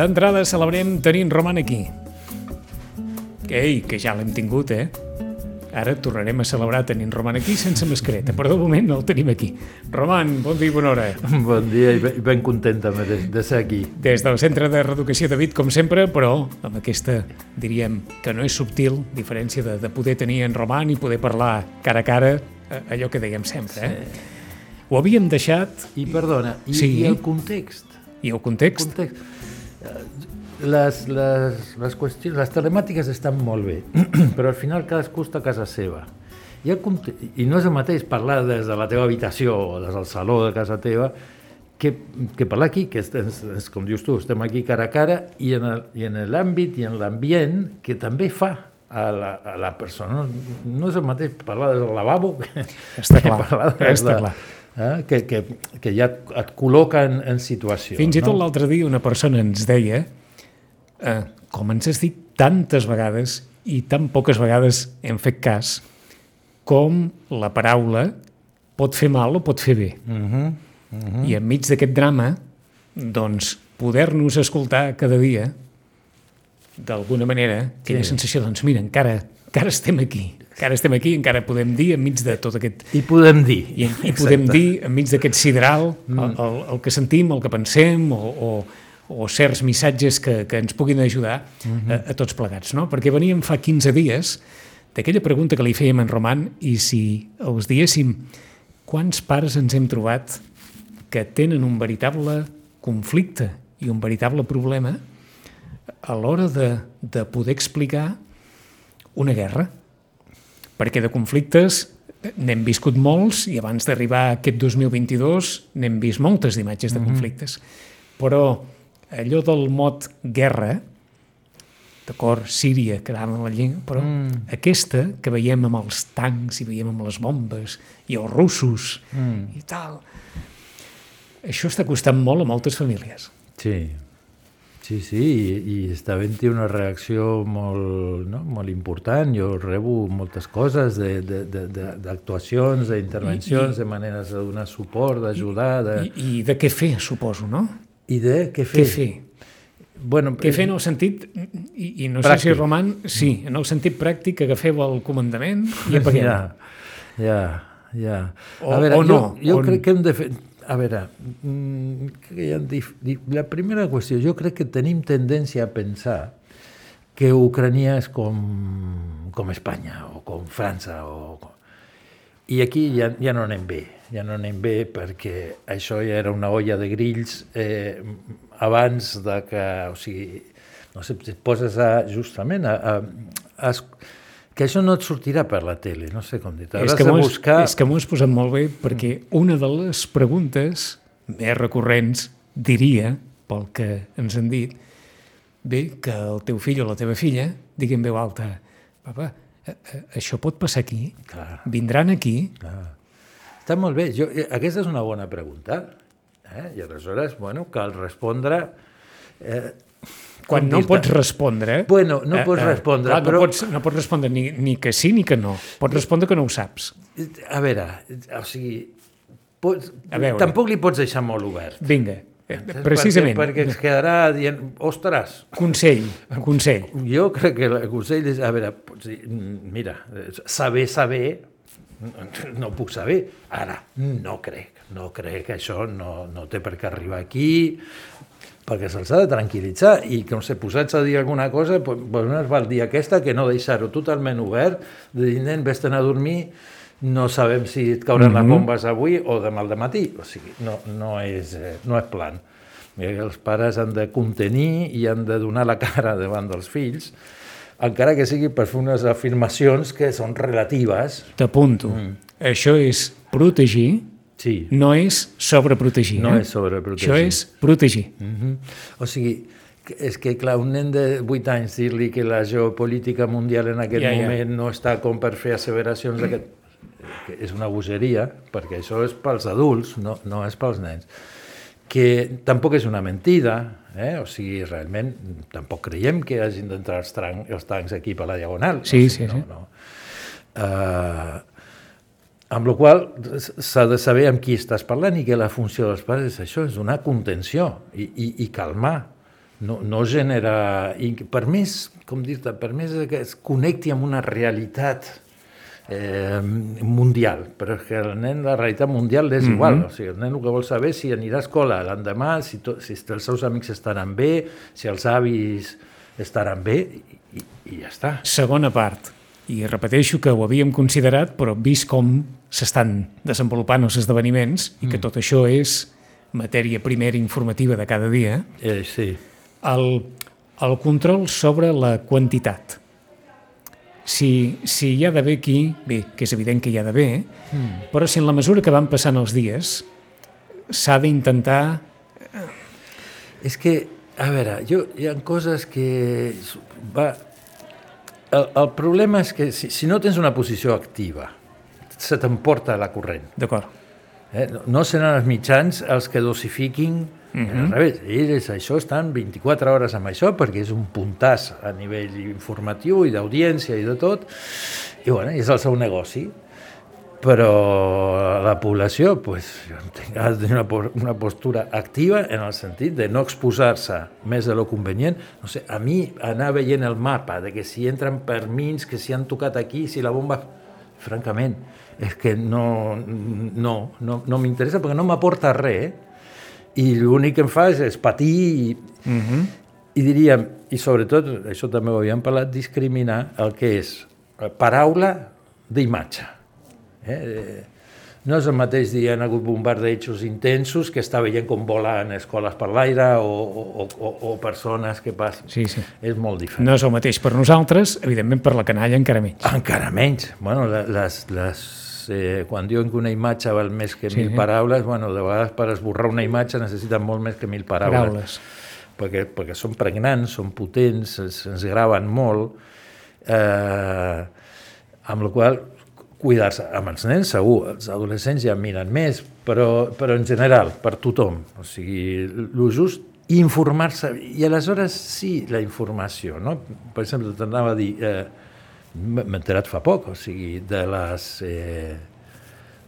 D'entrada celebrem tenint Roman aquí. Ei, que ja l'hem tingut, eh? Ara tornarem a celebrar tenint Roman aquí sense mascareta, però de moment no el tenim aquí. Roman, bon dia i bona hora. Bon dia i ben, content també de, de ser aquí. Des del Centre de Reeducació David, com sempre, però amb aquesta, diríem, que no és subtil, diferència de, de poder tenir en Roman i poder parlar cara a cara, eh, allò que dèiem sempre, eh? Ho havíem deixat, I perdona, i, Sí. i el context? i el context, context. Eh, Les, les, les, qüestions, les telemàtiques estan molt bé, però al final cadascú està a casa seva. I, el I no és el mateix parlar des de la teva habitació o des del saló de casa teva que, que parlar aquí, que és, com dius tu, estem aquí cara a cara i en el- i en l'àmbit i en l'ambient que també fa a la, a la persona. No, no és el mateix parlar des del lavabo que, Està que clar, parlar des està de, clar. Eh, que, que, que ja et, et col·loca en, en situació. Fins i tot no? l'altre dia una persona ens deia, eh, com ens has dit tantes vegades i tan poques vegades hem fet cas, com la paraula pot fer mal o pot fer bé. Uh -huh. Uh -huh. I enmig d'aquest drama, doncs, poder-nos escoltar cada dia, d'alguna manera, aquella Sí. sensació, doncs mira, encara, encara estem aquí, encara estem aquí, encara podem dir enmig de tot aquest I podem dir. i, i podem dir, enmig d'aquest sideral, mm. el, el, el que sentim, el que pensem, o, o, o certs missatges que, que ens puguin ajudar mm -hmm. a, a tots plegats. No? Perquè veníem fa 15 dies d'aquella pregunta que li fèiem en Roman i si els diéssim quants pares ens hem trobat que tenen un veritable conflicte i un veritable problema a l'hora de, de poder explicar una guerra perquè de conflictes n'hem viscut molts i abans d'arribar a aquest 2022 n'hem vist moltes d'imatges de conflictes. Però allò del mot guerra, d'acord, Síria, que anava en la llengua, però mm. aquesta que veiem amb els tancs i veiem amb les bombes i els russos mm. i tal, això està costant molt a moltes famílies. Sí, sí, sí, i, i està havent-hi una reacció molt, no? molt important. Jo rebo moltes coses de- de- de- de- d'actuacions, d'intervencions, de maneres de donar suport, d'ajudar, de... I, I de què fer, suposo, no? I de què fer. Què fer? Bueno, Què fer en el sentit, i, i no sé si Pràctic. Roman, sí, en el sentit pràctic que agafeu el comandament i apagueu. Ja, ja, ja. O- a veure, o no, jo, jo o- crec que hem de fer... A veure, mm, la primera qüestió, jo crec que tenim tendència a pensar que Ucrània és com, com Espanya o com França o... I aquí ja, ja no anem bé, ja no anem bé perquè això ja era una olla de grills eh, abans de que, o sigui, no sé, et poses a, justament a, a, a, que això no et sortirà per la tele, no sé com dir És que buscar... és que m'ho has posat molt bé perquè una de les preguntes més recurrents diria, pel que ens han dit, bé, que el teu fill o la teva filla digui en veu alta, papa, eh, eh, això pot passar aquí? Clar. Vindran aquí? Clar. Està molt bé. Jo, eh, aquesta és una bona pregunta. Eh? I aleshores, bueno, cal respondre... Eh, Quan no pots respondre... Bueno, no pots respondre, clar, però- No pots, no pots respondre ni, ni que sí ni que no. Pots respondre que no ho saps. A veure, o sigui, pots, A veure. tampoc li pots deixar molt obert. Vinga, eh, precisament. Perquè, perquè es quedarà dient, ostres, Consell, consell. jo crec que el consell és, a veure, pots dir, "Mm, mira, saber, saber, no puc saber. Ara, no crec, no crec que això no, no té per què arribar aquí, perquè se'ls ha de tranquil·litzar i que no sé, posats a dir alguna cosa, doncs no es val dir aquesta que no deixar-ho totalment obert, de dir, nen, vés-te'n a dormir, no sabem si et cauran les bombes avui o demà al matí. O sigui, no, no, és, eh, no és plan. Eh, Els pares han de contenir i han de donar la cara davant dels fills, encara que sigui per fer unes afirmacions que són relatives. T'apunto. Mm. Això és protegir, Sí. no és sobreprotegir. No eh? és sobreprotegir. Això és protegir. Mm -hmm. O sigui, és que, clar, un nen de 8 anys dir-li que la geopolítica mundial en aquest Ja, ja. moment no està com per fer asseveracions d'aquest... que és una bogeria, perquè això és pels adults, no, no és pels nens. Que tampoc és una mentida, eh? o sigui, realment tampoc creiem que hagin d'entrar els, els tancs aquí per la diagonal. Sí, o sí, sigui, no, sí. No. Uh, amb la qual s'ha de saber amb qui estàs parlant i que la funció dels pares és això, és donar contenció i, i, i calmar, no, no genera... Per més, com dir-te, per més que es connecti amb una realitat eh, mundial, però és que el nen la realitat mundial és mm -hmm. igual, o sigui, el nen el que vol saber si anirà a escola l'endemà, si, to, si els seus amics estaran bé, si els avis estaran bé, i, i ja està. Segona part, i repeteixo que ho havíem considerat, però vist com s'estan desenvolupant els esdeveniments i que mm. tot això és matèria primera informativa de cada dia, eh, sí. el, el control sobre la quantitat si, si hi ha d'haver aquí, bé, que és evident que hi ha d'haver, mm. però si en la mesura que van passant els dies s'ha d'intentar... És que, a veure, jo, hi ha coses que... Va, el, el problema és que si, si no tens una posició activa, se t'emporta la corrent. D'acord. Eh? No seran els mitjans els que dosifiquin Uh -huh. Al revés, ells això estan 24 hores amb això perquè és un puntàs a nivell informatiu i d'audiència i de tot, i bueno, és el seu negoci. Però la població pues, ha de tenir una, una postura activa en el sentit de no exposar-se més de lo convenient. No sé, a mi anar veient el mapa de que si entren per mins, que si han tocat aquí, si la bomba... Francament, és que no, no, no, no m'interessa perquè no m'aporta res, eh? i l'únic que em fa és, és patir i, uh mhm. -huh. i diríem, i sobretot, això també ho havíem parlat, discriminar el que és paraula d'imatge. Eh? No és el mateix dir han hagut bombardejos intensos que està veient com volen escoles per l'aire o, o, o, o persones que passen. Sí, sí. És molt diferent. No és el mateix per nosaltres, evidentment per la canalla encara menys. Encara menys. Bueno, les, les eh, quan diuen que una imatge val més que sí. mil paraules, bueno, de vegades per esborrar una imatge necessiten molt més que mil paraules. Paraules. Perquè, perquè són pregnants, són potents, ens, ens graven molt, eh, amb la qual cuidar-se. Amb els nens segur, els adolescents ja miren més, però, però en general, per tothom. O sigui, el just informar-se, i aleshores sí, la informació, no? Per exemple, t'anava a dir, eh, m'he enterat fa poc, o sigui, de les, eh,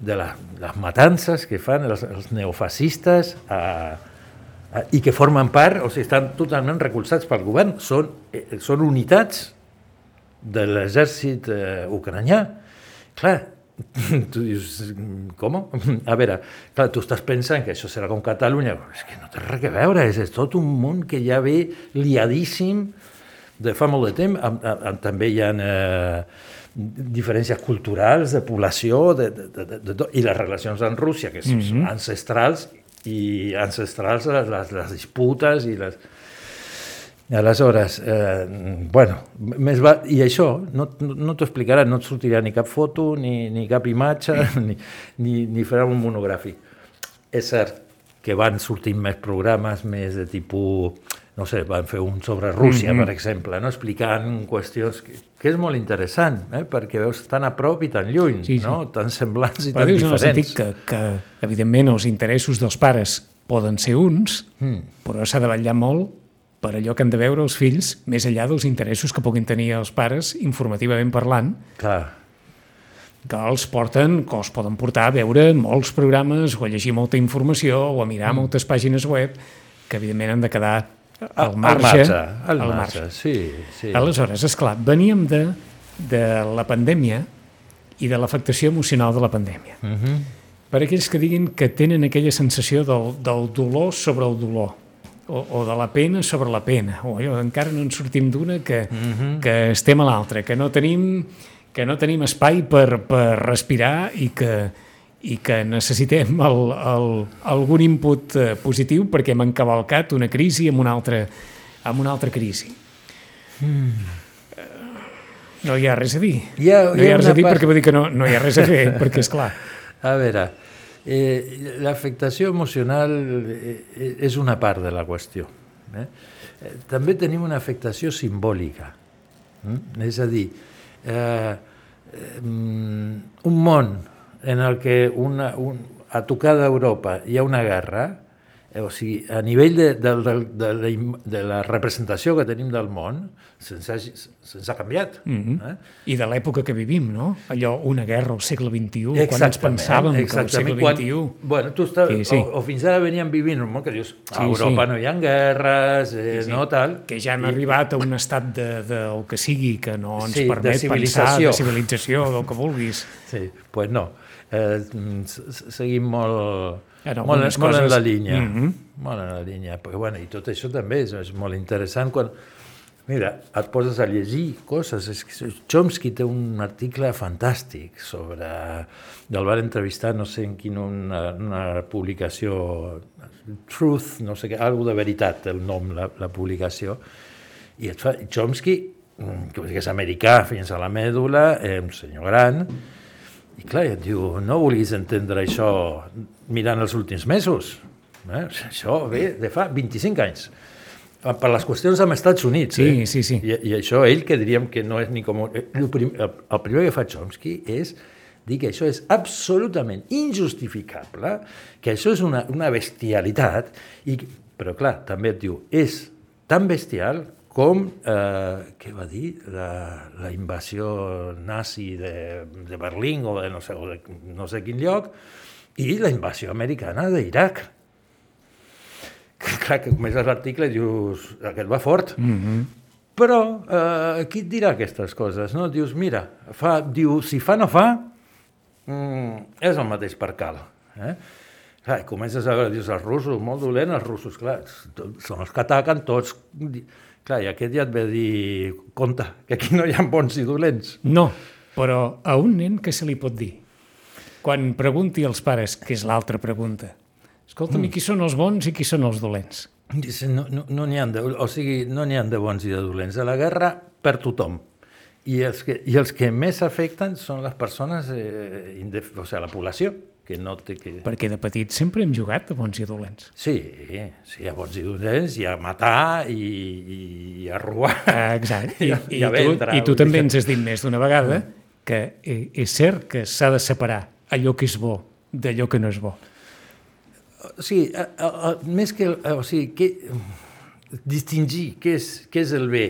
de la, les matances que fan els, els neofascistes a, a, i que formen part, o sigui, estan totalment recolzats pel govern, són, eh, són unitats de l'exèrcit eh, ucranià. Clar, tu dius, com? A veure, clar, tu estàs pensant que això serà com Catalunya, però és que no té res a veure, és, és tot un món que ja ve liadíssim, de fa molt de temps, amb, amb, amb, també hi ha eh, diferències culturals, de població, de, de, de, de, de, i les relacions amb Rússia, que són mm -hmm. ancestrals, i ancestrals les, les, les disputes i les... Aleshores, eh, bueno, més va, i això no, no, t'ho explicarà, no et sortirà ni cap foto, ni, ni cap imatge, ni, ni, ni farà un monogràfic. És cert que van sortint més programes, més de tipus no sé, van fer un sobre Rússia, mm -hmm. per exemple, no? explicant qüestions que, que és molt interessant, eh? perquè veus tan a prop i tan lluny, sí, sí. no? tan semblants i Però tan dius, diferents. En el sentit que, que, evidentment, els interessos dels pares poden ser uns, mm. però s'ha de vetllar molt per allò que han de veure els fills, més enllà dels interessos que puguin tenir els pares, informativament parlant, Clar. que els porten, que els poden portar a veure molts programes, o a llegir molta informació, o a mirar mm. moltes pàgines web, que evidentment han de quedar al marge. Al marge, al marge, marge. sí, sí. Aleshores, és clar, veníem de, de la pandèmia i de l'afectació emocional de la pandèmia. Uh mhm. -huh. Per aquells que diguin que tenen aquella sensació del, del dolor sobre el dolor, o, o de la pena sobre la pena, o allò, encara no en sortim d'una que, mhm. -huh. que estem a l'altra, que no tenim que no tenim espai per, per respirar i que, i que necessitem el, el, algun input eh, positiu perquè hem encavalcat una crisi amb una altra, amb una altra crisi. Mm. No hi ha res a dir. Hi ha, no hi ha, hi ha res a dir part... perquè vull dir que no, no hi ha res a fer, perquè és clar. A veure, eh, l'afectació emocional eh, és una part de la qüestió. Eh? eh també tenim una afectació simbòlica. Mm? És a dir, eh, eh, un món en el que una, un, a tocar d'Europa hi ha una guerra Eh, o sigui, a nivell de, de, de, de, la, de la representació que tenim del món, se'ns ha, ha canviat. Mm -hmm. eh? I de l'època que vivim, no? Allò, una guerra al segle XXI, quan ens Exactament, pensàvem que al exactament. segle Quan- XXI... Bueno, tu estàs, Sí, sí, sí. sí. O, o fins ara veníem vivint un món que dius, a Sí, Europa sí. no hi ha guerres, eh, Sí, no tal. que ja han arribat a un estat de, de, el que sigui que no ens Sí, de permet pensar civilització. de civilització, del que vulguis. Sí, pues no. Eh, seguim molt, En molt, algunes molt en coses- la línia. Mhm. Molt en la línia. Però, bueno, I tot això també és, és molt interessant quan... Mira, et poses a llegir coses. És que Chomsky té un article fantàstic sobre... El van entrevistar, no sé en quina una, una publicació, Truth, no sé què, algo de veritat, el nom, la, la publicació, i et fa, Chomsky, mm, que és americà fins a la mèdula, eh, un senyor gran, i clar, et diu, no vulguis entendre això mirant els últims mesos. Eh? Això ve de fa 25 anys. Per les qüestions amb Estats Units. Sí, eh? sí, sí. I, I això ell, que diríem que no és ni com... eh, El, prim, el, el primer que fa Chomsky és dir que això és absolutament injustificable, que això és una, una bestialitat, i, però clar, també et diu, és tan bestial com, eh, què va dir, la, la invasió nazi de, de Berlín o de no sé, o de no sé quin lloc, i la invasió americana d'Iraq. Que, clar, que comences l'article i dius, aquest va fort. Mm -hmm. Però, eh, qui et dirà aquestes coses? No? Dius, mira, fa, diu, si fa no fa, mm, és el mateix per cal. Eh? Clar, i comences a veure, dius, els russos, molt dolents, els russos, clar, són els que ataquen tots. Clar, i aquest ja et ve a dir, compte, que aquí no hi ha bons i dolents. No, però a un nen què se li pot dir? Quan pregunti als pares, que és l'altra pregunta, escolta'm, i qui són els bons i qui són els dolents? No n'hi no, no ha de, o sigui, no n'hi ha de bons i de dolents. A la guerra per tothom. I els que, i els que més afecten són les persones, eh, indef, o sigui, la població, que no té que... Perquè de petit sempre hem jugat a bons i dolents. Sí, sí, a bons i dolents, i a matar, i, i, i a robar. Ah, Exacte. I, I a- i, i a tu, I tu vull dir també ens has dit més d'una vegada que eh, és cert que s'ha de separar allò que és bo d'allò que no és bo. Sigui, a, a, a, més que... A, o sigui, que, distingir què és, què és el bé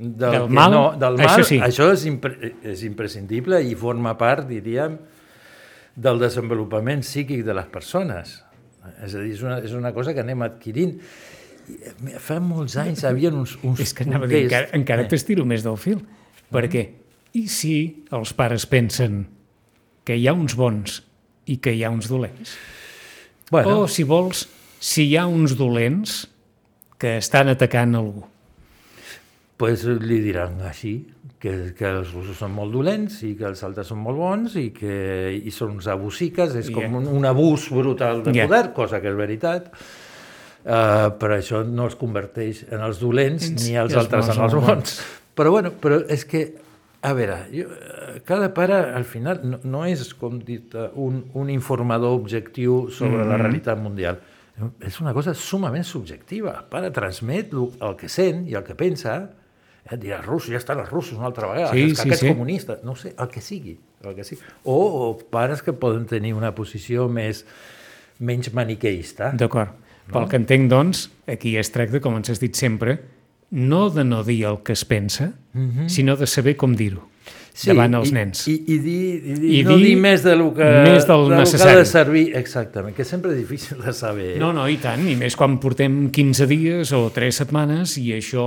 del, Del mal, no, del mal, això sí. això és, impre, és imprescindible i forma part, diríem, del desenvolupament psíquic de les persones. És a dir, és una, és una cosa que anem adquirint. Eh, Fa molts anys havia uns, uns És que anava a dir, encara, encara t'estiro més del fil. Perquè, i si els pares pensen que hi ha uns bons i que hi ha uns dolents? Bueno, O, si vols, si hi ha uns dolents que estan atacant algú. pues li diran així, que, que els russos són molt dolents i que els altres són molt bons i que i són uns abusiques, és com Ja. un, un abús brutal de Ja. poder, cosa que és veritat, uh, però això no els converteix en els dolents ni els altres bons en els els bons. Però bueno, però és que, a veure, jo, eh, cada pare al final no, no és, com dit, un, un informador objectiu sobre la realitat mundial. És una cosa sumament subjectiva. El pare transmet el que sent i el que pensa, eh, dirà, els russos, ja estan els russos una altra vegada, Sí, és que sí, aquests sí. comunistes, no sé, el que sigui. El que sigui. O, o pares que poden tenir una posició més menys maniqueista. D'acord. Pel que entenc, doncs, aquí es tracta, com ens has dit sempre, no de no dir el que es pensa, sinó de saber com dir-ho davant els i, nens. I, i, dir, i, dir, I no dir dir més del que, més del del que ha necessari. de servir. Exactament, que sempre és difícil de saber. No, no, i tant, i més quan portem 15 dies o 3 setmanes i això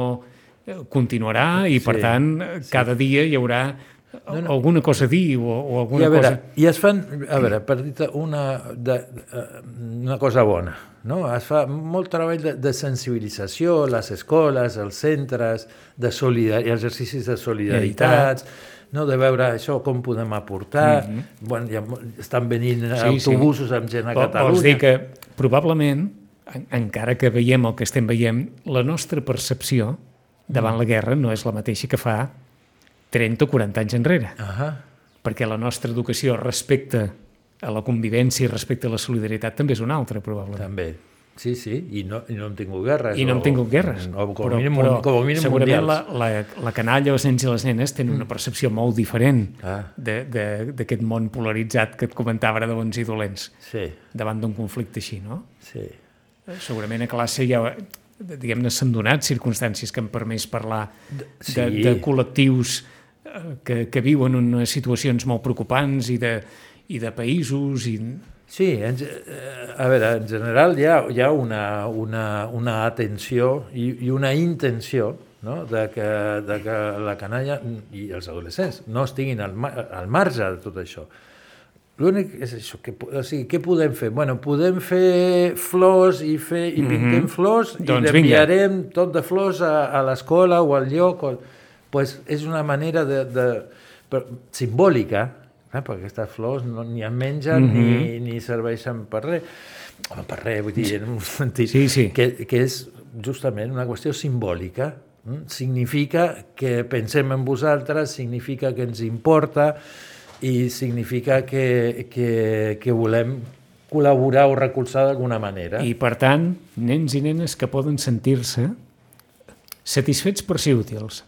eh, continuarà i, per Sí, tant, cada dia hi haurà alguna cosa a dir o, o I alguna a veure, cosa... i es fan, a veure, per dir una, de, de, una cosa bona, no? es fa molt treball de, de sensibilització a les escoles, als centres, de solidar exercicis de solidaritat, no? de veure això com podem aportar, mm -hmm. bueno, ja estan venint Sí, sí. autobusos amb gent a Vol- Catalunya. Vols dir que probablement, en, encara que veiem el que estem veient, la nostra percepció davant la guerra no és la mateixa que fa 30 o 40 anys enrere. Ah perquè la nostra educació respecte a la convivència i respecte a la solidaritat també és una altra, probablement. també. Sí, sí, i no, i no hem tingut guerres. I no hem o- tingut guerres. O com a mínim, com a mínim segurament mundials. la, la, la canalla, els nens i les nenes tenen una percepció molt diferent Ah. d'aquest món polaritzat que et comentava ara de bons i dolents Sí, davant d'un conflicte així, no? sí. segurament a classe ja diguem-ne, s'han donat circumstàncies que han permès parlar de, Sí. de, de col·lectius eh, que, que viuen unes situacions molt preocupants i de, i de països i... Sí, en, eh, a veure, en general hi ha, hi ha una, una, una atenció i, i una intenció no? de, que, de que la canalla i els adolescents no estiguin al, al marge de tot això. L'únic és això, que, o sigui, què podem fer? Bueno, podem fer flors i, fer, i pintem flors Doncs i vinga. enviarem tot de flors a, a l'escola o al lloc. O, pues és una manera de, de, simbòlica, eh? perquè aquestes flors no, ni en mengen ni, ni serveixen per res. Home, per res, vull dir, en un sentit Sí, sí. Que, que és justament una qüestió simbòlica. mm? Significa que pensem en vosaltres, significa que ens importa i significa que, que, que volem col·laborar o recolzar d'alguna manera. I, per tant, nens i nenes que poden sentir-se satisfets per ser útils,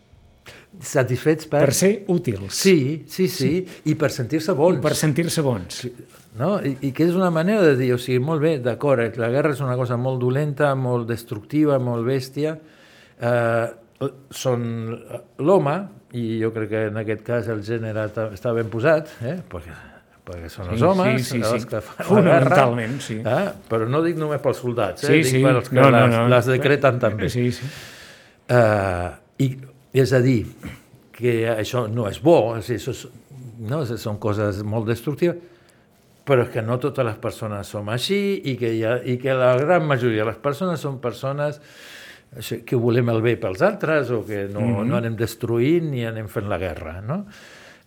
Satisfets per... per ser útils, Sí, sí, sí, i per sentir-se bons. per sentir-se bons. no? I, I que és una manera de dir, o sigui, molt bé, d'acord, eh, la guerra és una cosa molt dolenta, molt destructiva, molt bèstia, eh, són l'home, i jo crec que en aquest cas el gènere està ben posat, eh? perquè, perquè són els Sí, homes sí, sí, els sí. que fan la guerra, Fonamentalment, sí. eh? però no dic només pels soldats, eh? Sí, dic sí. pels que No, no, les, no. les decreten també. Sí, sí. Uh, I és a dir, que això no és bo, és, això és, no, són coses molt destructives, però és que no totes les persones som així i que, hi ha, i que la gran majoria de les persones són persones que volem el bé pels altres o que no, mm -hmm. no anem destruint ni anem fent la guerra, no?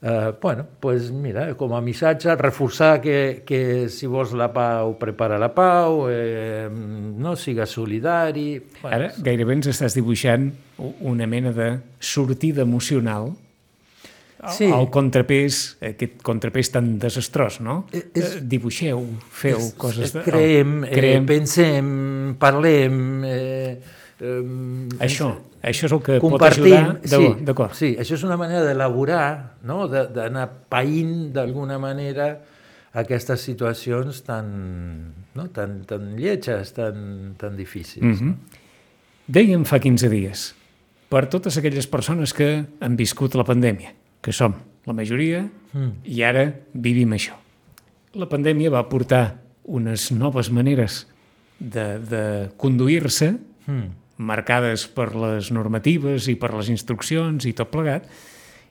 Uh, bueno, pues mira, com a missatge, reforçar que, que si vols la pau, prepara la pau, eh, no sigues solidari... Bueno, Ara gairebé ens estàs dibuixant una mena de sortida emocional Sí. al contrapès, aquest contrapès tan desastrós, no? Eh, és- Eh, Dibuixeu, feu És- coses... De... Creem, oh, eh, creem. pensem, parlem... Eh, eh, Això, això és el que pot ajudar... sí, D'acord, d'acord. sí, això és una manera d'elaborar, no? de- d'anar païnt d'alguna manera aquestes situacions tan, no? tan, tan lletges, tan, tan difícils. Mhm. Dèiem fa 15 dies, per totes aquelles persones que han viscut la pandèmia, que som la majoria, Mm. i ara vivim això. La pandèmia va portar unes noves maneres de, de conduir-se, Mm. Marcades per les normatives i per les instruccions i tot plegat,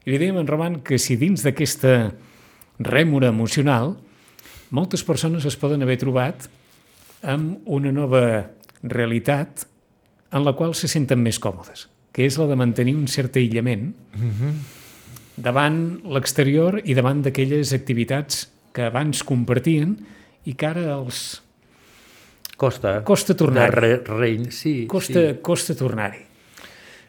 i li dèiem en Roman que si dins d'aquesta rèmora emocional moltes persones es poden haver trobat amb una nova realitat en la qual se senten més còmodes, que és la de mantenir un cert aïllament davant l'exterior i davant d'aquelles activitats que abans compartien i que ara els Costa. Costa tornar-hi. Re, re, sí, costa, sí. costa tornar-hi.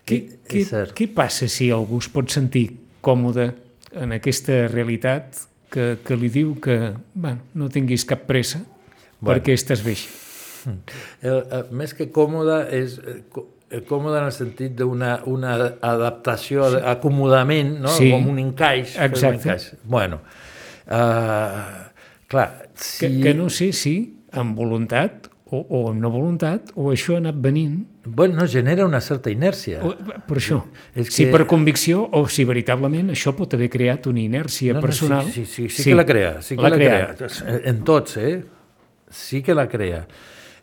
Què, què, què passa si algú es pot sentir còmode en aquesta realitat que, que li diu que bueno, no tinguis cap pressa Bueno. perquè estàs bé així? El, el, més que còmode és eh, eh, còmode en el sentit d'una una adaptació, sí. acomodament, no? Sí. com un encaix. fer un Exacte. encaix. Bueno, uh, clar, si... Que, que no sé si amb voluntat o, o amb no voluntat o això ha anat venint Bueno, genera una certa inèrcia. o, per això, és si que- per convicció o si veritablement això pot haver creat una inèrcia No, no, personal. sí, sí, sí, sí, que la crea, sí que L'ha la creat. crea. En tots, eh? Sí que la crea.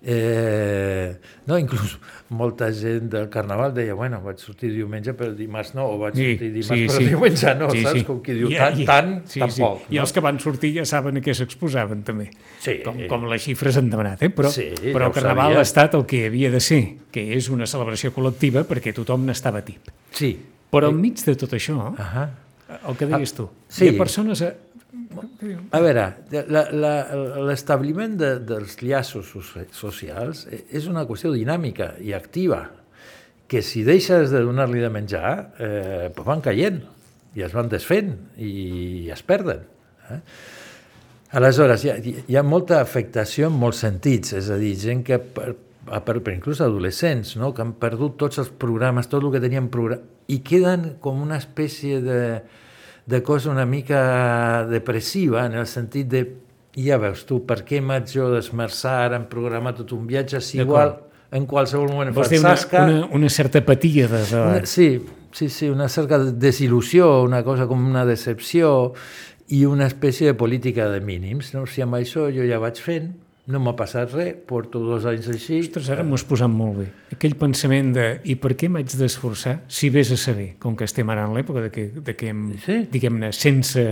Eh, no, inclús molta gent del Carnaval deia, bueno, vaig sortir diumenge però dimarts no, o vaig sortir dimarts però diumenge no, saps? Com qui diu, tant, tant, sí, tampoc. Sí. I els que van sortir ja saben a què s'exposaven, també. Sí. Com, com les xifres han demanat, eh? Però, Sí, però ja el Carnaval sabia. ha estat el que havia de ser, que és una celebració col·lectiva perquè tothom n'estava tip. Sí. Però enmig de tot això, Ahà. el que deies tu, sí. hi ha persones... A... A veure, l'establiment de, dels llaços soci- socials eh, és una qüestió dinàmica i activa, que si deixes de donar-li de menjar, eh, pues van caient i es van desfent i es perden. Eh? Aleshores, hi ha, hi ha molta afectació en molts sentits, és a dir, gent que, per, per, per inclús adolescents, no? que han perdut tots els programes, tot el que tenien programat, i queden com una espècie de, de cosa una mica depressiva, en el sentit de ja veus tu, per què m'haig jo d'esmerçar ara en programar tot un viatge si igual en qualsevol moment Vols faig dir una, sasca... una, una certa apatia de... de... Una, sí, sí, sí, una certa desil·lusió, una cosa com una decepció i una espècie de política de mínims. No? Si amb això jo ja vaig fent, no m'ha passat res, porto dos anys així... Ostres, ara m'ho has posat molt bé. Aquell pensament de i per què m'haig d'esforçar si vés a saber, com que estem ara en l'època de que, de que Sí. diguem-ne, sense,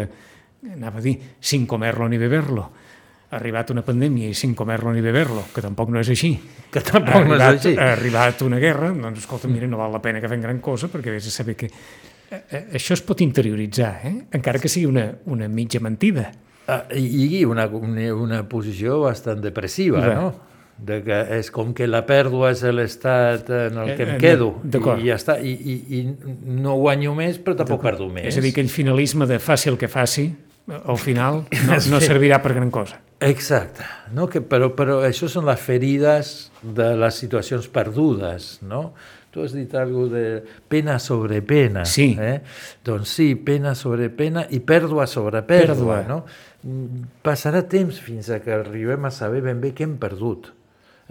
anava a dir, sin comerlo ni beberlo, ha arribat una pandèmia i sin comerlo ni beberlo, que tampoc no és així. Que tampoc ha no és arribat, així. Ha arribat una guerra, doncs escolta, mira, no val la pena que fem gran cosa perquè vés a saber que... Eh, eh, Això es pot interioritzar, eh? encara que sigui una, una mitja mentida. Ah, I una, una, posició bastant depressiva, Bé. no? De que és com que la pèrdua és l'estat en el que Eh, em eh, quedo d'acord. i ja està, i, i, i no guanyo més però tampoc perdo més. És a dir, aquell finalisme de faci el que faci, al final no, no servirà per gran cosa. Exacte, no? que, però, però això són les ferides de les situacions perdudes, no? Tu has dit alguna de pena sobre pena. Sí. Eh? Doncs sí, pena sobre pena i pèrdua sobre pèrdua. Pèrdua. No? Passarà temps fins a que arribem a saber ben bé què hem perdut.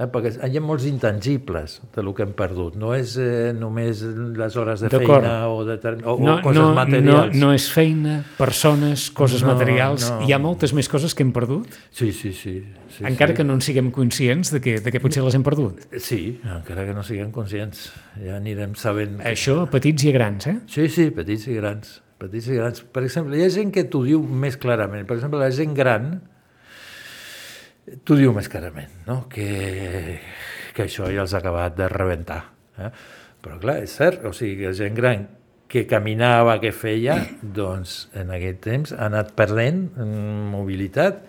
Eh? Perquè hi ha molts intangibles de lo que hem perdut. No és eh, només les hores de feina o, de, o, No, o coses no, no, materials. no és feina, persones, coses No, materials. no. Hi ha moltes més coses que hem perdut, Sí, sí, sí. sí encara sí. que no en siguem conscients de que, de que potser les hem perdut. Sí, encara que no siguem conscients, ja anirem sabent. Això a petits i a grans, eh? Sí, sí, petits i grans. Petits i grans. Per exemple, hi ha gent que t'ho diu més clarament. Per exemple, la gent gran t'ho diu més clarament, no? que, que això ja els ha acabat de rebentar. Eh? Però clar, és cert, o sigui, que la gent gran que caminava, que feia, doncs en aquest temps ha anat perdent mm, mobilitat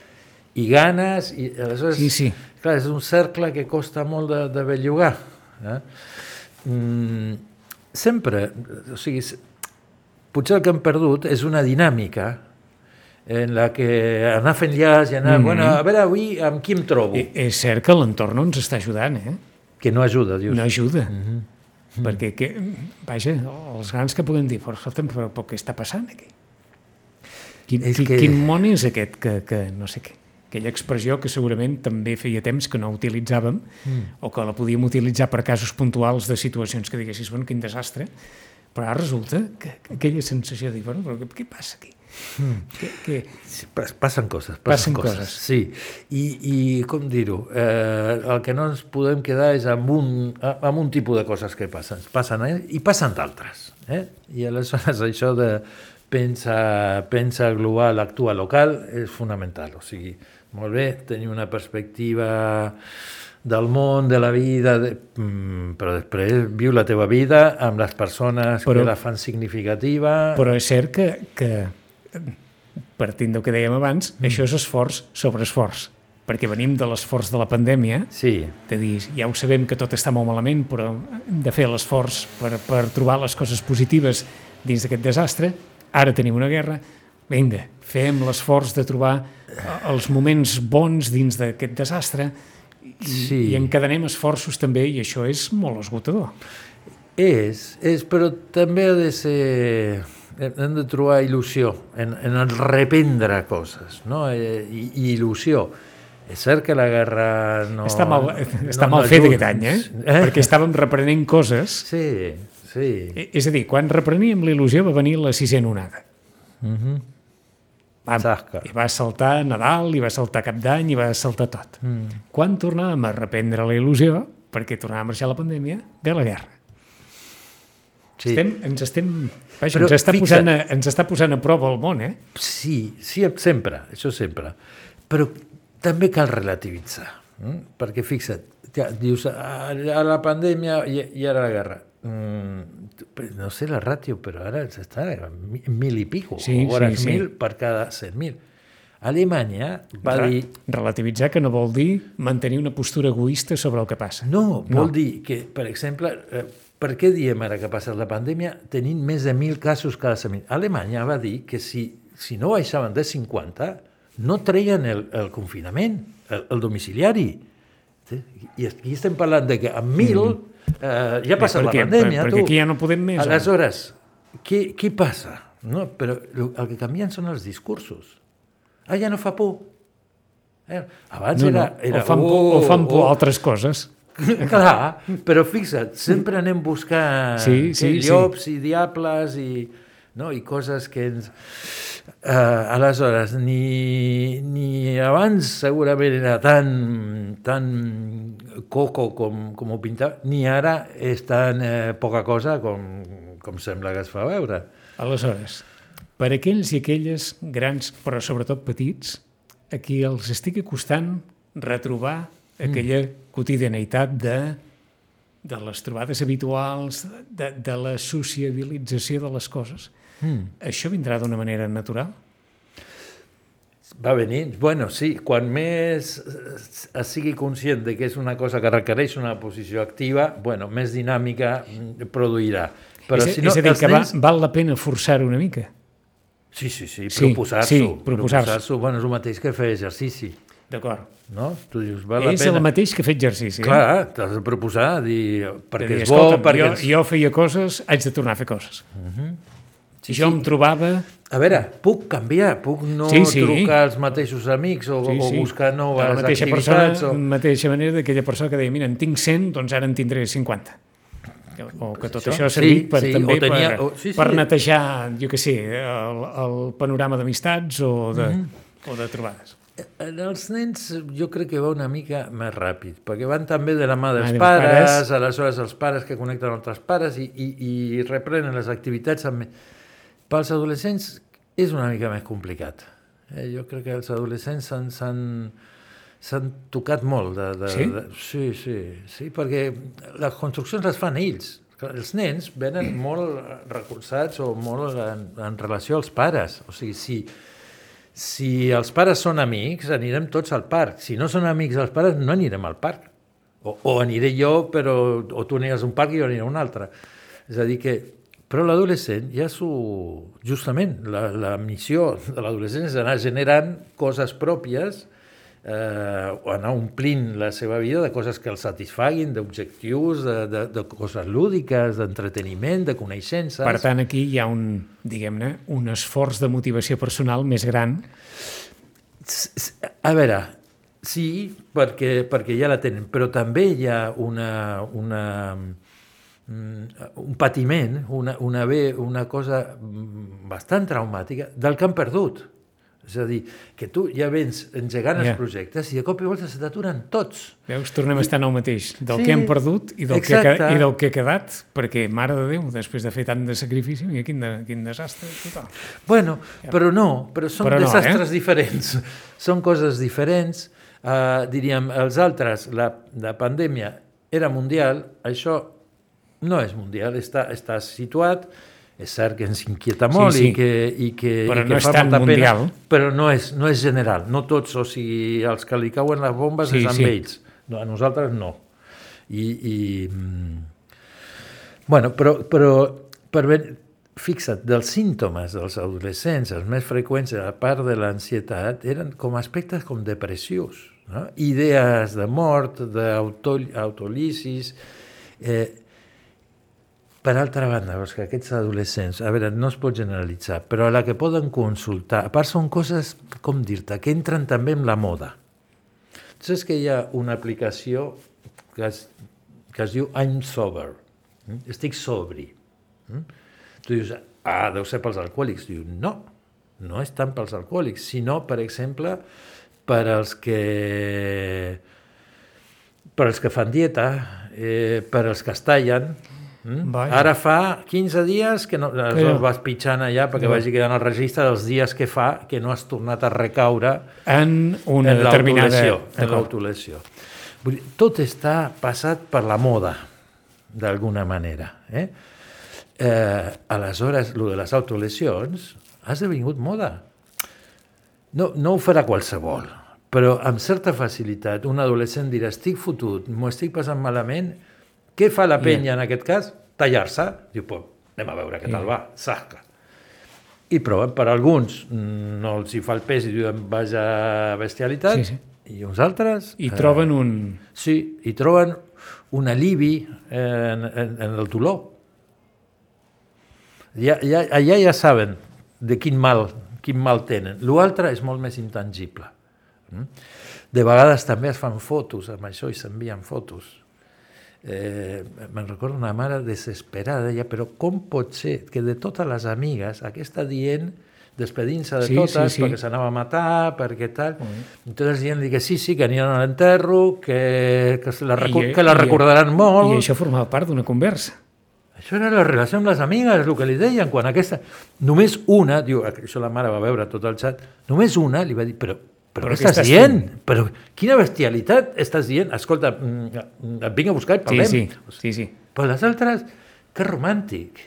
i ganes, i aleshores, Sí, sí. clar, és un cercle que costa molt de, de bellugar. Eh? Mm, sempre, o sigui, potser el que hem perdut és una dinàmica en la que anar fent llaç i anar, mm -hmm. bueno, a veure avui amb qui em trobo, I, és cert que l'entorn no ens està ajudant, eh? que no ajuda, dius. No ajuda. Perquè, que, vaja, els grans que puguem dir, però, però, però què està passant aquí? Quin, És qui, que- quin món és aquest que, que no sé què? Aquella expressió que segurament també feia temps que no utilitzàvem mm. o que la podíem utilitzar per casos puntuals de situacions que diguessis, bueno, quin desastre, però ara resulta que, que aquella sensació de dir, bueno, però què, què passa aquí? Mm. Que, que, Sí, pas- passen coses, Passen passen, coses. coses. Sí, i, i com dir-ho, eh, el que no ens podem quedar és amb un, amb un tipus de coses que passen. Passen eh? i passen d'altres. Eh? I aleshores això de pensa, pensa global, actua local, és fonamental. O sigui, molt bé, tenir una perspectiva del món, de la vida, de, mm, però després viu la teva vida amb les persones Però- que la fan significativa. Però és cert que, que partint del que dèiem abans, mm. això és esforç sobre esforç, perquè venim de l'esforç de la pandèmia, Sí, de dir, ja ho sabem que tot està molt malament, però hem de fer l'esforç per, per trobar les coses positives dins d'aquest desastre. Ara tenim una guerra, vinga, fem l'esforç de trobar eh, els moments bons dins d'aquest desastre Sí. i encadenem esforços també, i això és molt esgotador. És, és, però també ha de ser... Hem de trobar il·lusió en, en el reprendre coses, no? Eh, I, i il·lusió. És cert que la guerra no... està mal, està no- mal no fet aquest any, eh? perquè estàvem reprenent coses Sí, sí. Eh, És a dir, quan repreníem la il·lusió va venir la sisena onada. Mm -hmm. Va, Zasca. I va saltar Nadal, i va saltar Cap d'Any, i va saltar tot. Mm. Quan tornàvem a reprendre la il·lusió, perquè tornava a marxar la pandèmia, ve la guerra. Sí. Estem, ens estem... Vaja, Però ens, està fixa- posant a, ens està posant a prova el món, eh? Sí, sí, sempre, això sempre. Però també cal relativitzar, mm? perquè fixa't, ja, dius, a, a la pandèmia i, i ara la guerra. Mm, no sé la ràtio, però ara està a mi- mil i pico, Sí, o sí, sí. mil per cada 100.000. Alemanya va Re- dir... Relativitzar que no vol dir mantenir una postura egoista sobre el que passa. No, No. vol dir que, per exemple, eh, per què diem ara que ha passat la pandèmia tenint més de 1.000 casos cada 100.000? Alemanya va dir que si, si no baixaven de 50 no treien el, el confinament, el, el domiciliari. I aquí estem parlant de que amb 1.000 eh, ja ha passat per la pandèmia. Per- tu. perquè aquí ja no podem més, ara. Aleshores, què, què passa? No? Però el que canvien són els discursos. Ah, ja no fa por. Eh? Abans No, era... no, era o fan por, o fan por altres coses. Clar, però fixa't, sempre anem buscant Sí, sí, sí. llops i diables i, no? i coses que ens... Uh, aleshores, ni, ni abans segurament era tan, tan coco com, com ho pintava, ni ara és tan eh, poca cosa com, com sembla que es fa veure. Aleshores, per aquells i aquelles grans, però sobretot petits, a qui els estigui costant retrobar aquella quotidianitat de, de les trobades habituals, de, de la sociabilització de les coses. Mm. Això vindrà d'una manera natural? Va venir, bueno, sí, quan més es sigui conscient de que és una cosa que requereix una posició activa, bueno, més dinàmica produirà. Però és, si no, és a dir, que nens... va, val la pena forçar-ho una mica. Sí, sí, sí, Sí, proposar-s'ho. sí, proposar-s'ho. proposar-s'ho. bueno, és el mateix que fer exercici, D'acord. no? Tu dius, val la És pena. el mateix que fer exercici. eh? Clar, t'has de proposar, dir, De perquè dir, és bo, perquè... jo, ens- jo feia coses, haig de tornar a fer coses. Sí, jo em trobava... A veure, puc canviar, puc no Sí, sí. trucar als mateixos amics o, Sí, o sí. buscar de noves la mateixa activitats. persona, o... mateixa manera d'aquella persona que deia, mira, en tinc 100, doncs ara en tindré 50. Que- O que tot Això, això, ha servit sí, per, sí, també o tenia- per, o- sí, sí. per netejar, jo què sé, el, el panorama d'amistats o, de, Mhm. o de trobades. En els nens jo crec que va una mica més ràpid, perquè van també de la mà dels Ah, dels pares, pares. aleshores els pares que connecten amb altres pares i, i, i reprenen les activitats amb... Pels adolescents és una mica més complicat. Eh, jo crec que els adolescents s'han- tocat molt. De, de, Sí? De, sí, sí, sí, perquè les construccions les fan ells. Els nens venen molt recolzats o molt en, en relació als pares. O sigui, si, si els pares són amics, anirem tots al parc. Si no són amics els pares, no anirem al parc. O, o aniré jo, però, o tu aniràs a un parc i jo aniré a un altre. És a dir que... Però l'adolescent ja s'ho... Justament, la, la missió de l'adolescent és anar generant coses pròpies eh, anar omplint la seva vida de coses que el satisfaguin, d'objectius, de, de, de coses lúdiques, d'entreteniment, de coneixences. Per tant, aquí hi ha un, diguem-ne, un esforç de motivació personal més gran. A veure, sí, perquè, perquè ja la tenen, però també hi ha una, una, un patiment, una, una, bé, una cosa mm, bastant traumàtica del que han perdut. És a dir, que tu ja vens engegant Ja. els projectes i de cop i volta se t'aturen tots. Veus, tornem a estar en el mateix, del Sí, que hem perdut i del, que, exacte. quedat- i del que ha quedat, perquè, mare de Déu, després de fer tant de sacrifici, mira quin, de, quin desastre total. Bueno, però no, però són Però no, desastres eh? diferents. Són coses diferents. Uh, diríem, els altres, la, la pandèmia era mundial, això no és mundial, està, està situat, és cert que ens inquieta molt sí. i que, i que, Però i que no fa molta mundial. pena, però no és, no és general, no tots, o sigui, els que li cauen les bombes Sí, és amb sí. ells, no, a nosaltres no. I, i mm, bueno, però, però per ben, fixa't, dels símptomes dels adolescents, els més freqüents, a part de l'ansietat, eren com aspectes com depressius, no? idees de mort, d'autolisis... Eh, per altra banda, veus que aquests adolescents, a veure, no es pot generalitzar, però la que poden consultar, a part són coses, com dir-te, que entren també en la moda. Tu saps que hi ha una aplicació que es, que es diu I'm sober, mm? estic sobri. Mm? Tu dius, ah, deu ser pels alcohòlics. Diu, no, no és tant pels alcohòlics, sinó, per exemple, per als que per als que fan dieta, eh, per als que es tallen. Mm? Vaja. Ara fa 15 dies que no, aleshores vas pitjant allà perquè Ja. vagi quedant el registre dels dies que fa que no has tornat a recaure En una en determinada... En l'autolesió. Tot està passat per la moda, d'alguna manera. Eh? Eh, aleshores, el de les autolesions ha esdevingut moda. No, no ho farà qualsevol, però amb certa facilitat un adolescent dirà estic fotut, m'ho estic passant malament, què fa la penya en aquest cas? Tallar-se. Diu, pues, anem a veure què tal va, saca. I proven, per alguns no els hi fa el pes i diuen vaja bestialitat, Sí, sí. i uns altres... I eh, troben un... Sí, i troben un alivi en, en, en el dolor. Ja, ja, allà ja saben de quin mal, quin mal tenen. L'altre és molt més intangible, Mm? De vegades també es fan fotos amb això i s'envien fotos. Eh, me'n recordo una mare desesperada, deia, però com pot ser que de totes les amigues aquesta dient despedint-se de Sí, totes sí, sí. perquè s'anava a matar, perquè tal. Entonces dient que sí, sí, que aniran a l'enterro, que, que, la, I- que la i- recordaran molt. I això formava part d'una conversa. Això era la relació amb les amigues, el que li deien, quan aquesta... Només una, diu, això la mare va veure tot el xat, només una li va dir, però, però, Però què estàs dient? fent? Però quina bestialitat estàs dient? Escolta, mm, et vinc a buscar i Sí, parlem. sí, sí, sí. Però les altres, que romàntic.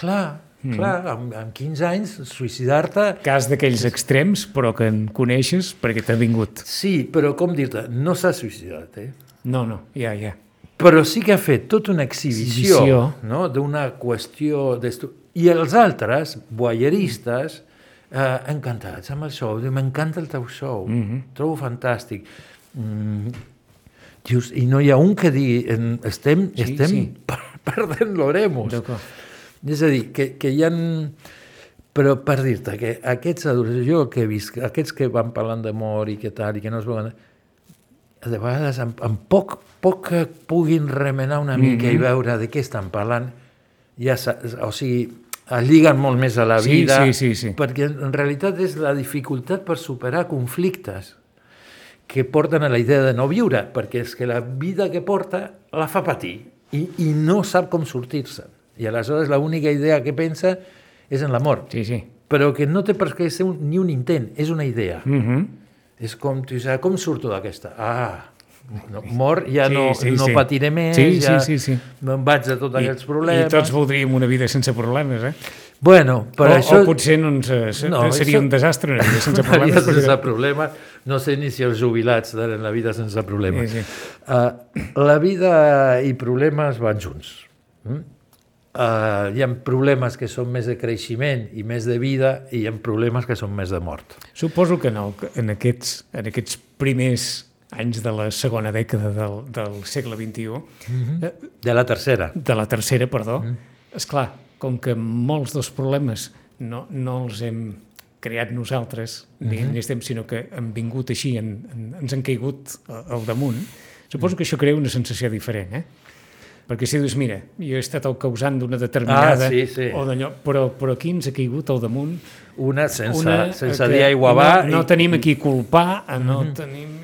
Clar, mm. clar, amb, amb 15 anys, suïcidar-te... Cas d'aquells extrems, però que en coneixes perquè t'ha vingut. Sí, però com dir-te, no s'ha suïcidat, eh? No, no, ja, ja. però sí que ha fet tota una exhibició, Exhibició. no? d'una qüestió... I els altres, voyeristes, eh, encantats amb el show. Diu, M'encanta el teu show, mm -hmm. trobo fantàstic. Mm, dius, I no hi ha un que digui, en- estem, Sí, estem sí. per- perdent l'oremus. És a dir, que, que hi ha... Però per dir-te que aquests adolescents, jo que he vist, aquests que van parlant d'amor i que tal, i que no es veuen... De vegades, amb, amb poc, poc que puguin remenar una mica mm -hmm. i veure de què estan parlant, ja o sigui, lliguen molt més a la Sí, vida, sí, sí, sí. perquè en realitat és la dificultat per superar conflictes que porten a la idea de no viure, perquè és que la vida que porta la fa patir i, i no sap com sortir-se. I aleshores l'única idea que pensa és en la mort, Sí, sí. però que no té per què ser un, ni un intent, és una idea. Mm -hmm. És com, tu ah, com surto d'aquesta? Ah, mort, ja Sí, no, sí, no sí. patiré més, Sí, ja sí, sí, sí. me'n vaig de tots aquests problemes. I tots voldríem una vida sense problemes, eh? Bueno, però o, això... o potser no ens, eh, No, seria això- un desastre una vida sense Una vida problemes. sense perquè- problemes. No sé ni si els jubilats tenen la vida sense problemes. Sí, sí. Uh, la vida i problemes van junts. Mm? Uh, hi ha problemes que són més de creixement i més de vida i hi ha problemes que són més de mort. Suposo que el, en, aquests, en aquests primers anys de la segona dècada del, del segle XXI, eh, De la tercera. de la tercera, perdó, mm. és clar, com que molts dels problemes no, no els hem creat nosaltres, ni, mm -hmm. ni estem, sinó que han vingut així, en, en, ens han caigut al, damunt, suposo que això crea una sensació diferent, eh? Perquè si dius, mira, jo he estat el causant d'una determinada... Ah, sí, sí. O d'allò, però, però aquí ens ha caigut al damunt Una sense, una sense que dir aigua va. No, no i- tenim aquí culpar, no mm -hmm. tenim...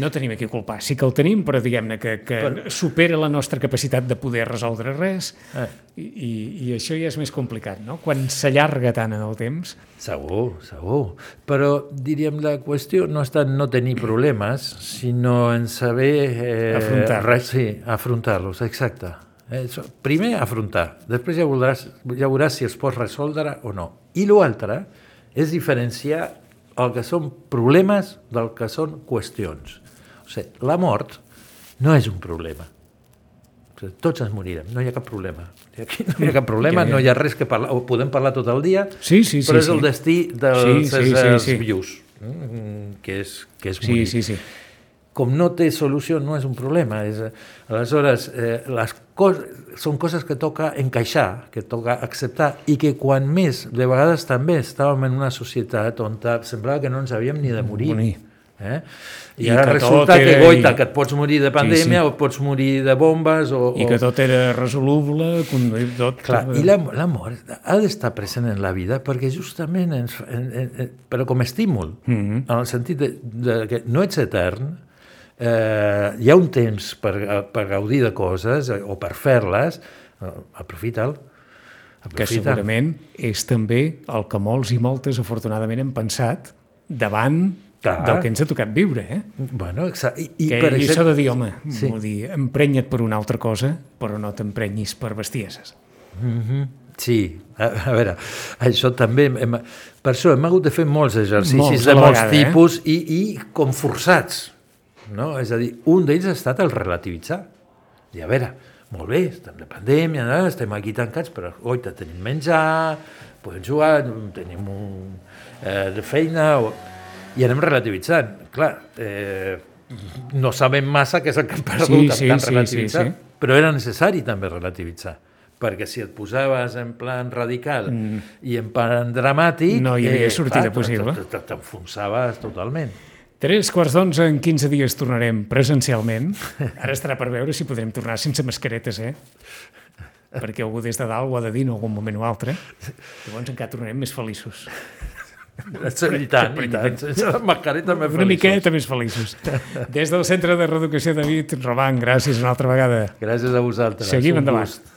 No tenim aquí culpar, sí que el tenim, però diguem-ne que, que Però- supera la nostra capacitat de poder resoldre res Eh. i, i, i això ja és més complicat, no? Quan s'allarga tant en el temps, Segur, segur. Però, diríem, la qüestió no està en no tenir problemes, sinó en saber... Eh, Afrontar-los. Sí, afrontar-los, exacte. Eh, primer, afrontar. Després ja veuràs, ja veuràs si es pot resoldre o no. I l'altre és diferenciar el que són problemes del que són qüestions. La mort no és un problema. O sigui, tots ens morirem, no hi ha cap problema. Aquí no hi ha cap problema, no hi ha res que parlar, o podem parlar tot el dia, Sí, sí, sí, però és sí. el destí dels Sí, sí, sí, sí. vius, mm, que és, que és sí, morir. sí, sí. Com no té solució, no és un problema. És, aleshores, eh, les cos són coses que toca encaixar, que toca acceptar, i que quan més, de vegades també estàvem en una societat on semblava que no ens havíem ni de morir. Morir. Eh? I, I ara que resulta que, era- goita, que et pots morir de pandèmia sí. o et pots morir de bombes o... I o... que tot era resoluble, tot... Clar, i la, la mort ha d'estar present en la vida perquè justament, ens, en, en, en, però com a estímul, mm. -hmm. en el sentit de, de que no ets etern, eh, hi ha un temps per, per gaudir de coses eh, o per fer-les, eh, aprofita'l. que segurament és també el que molts i moltes afortunadament hem pensat davant Clar. del que ens ha tocat viure, eh? Bueno, exa- i, i que, per I això de dir, home, Sí. sí. dir, emprenya't per una altra cosa, però no t'emprenyis per bestieses. Mhm. Sí, a, a veure, això també... Hem, per això hem hagut de fer molts exercicis Molts de molts vegada, eh? tipus i, i com forçats. No? És a dir, un d'ells ha estat el relativitzar. I a veure, molt bé, estem de pandèmia, no? estem aquí tancats, però oita, tenim menjar, podem jugar, tenim un, eh, de feina... O... I anem relativitzant. Clar, eh, no sabem massa què és el que hem perdut Sí, sí, tant sí, relativitzar, sí, sí. però era necessari també relativitzar perquè si et posaves en plan radical mm. i en plan dramàtic... No hi havia sortida clar, possible. T'enfonsaves totalment. Tres quarts d'onze, en 15 dies tornarem presencialment. Ara estarà per veure si podrem tornar sense mascaretes, eh? Perquè algú des de dalt ho ha de dir en algun moment o altre. Llavors encara tornarem més feliços. I tant, i tant. Sense mascareta més Una feliços. miqueta més feliços. Des del Centre de Reeducació David Roman, gràcies una altra vegada. Gràcies a vosaltres. Seguim endavant. gust.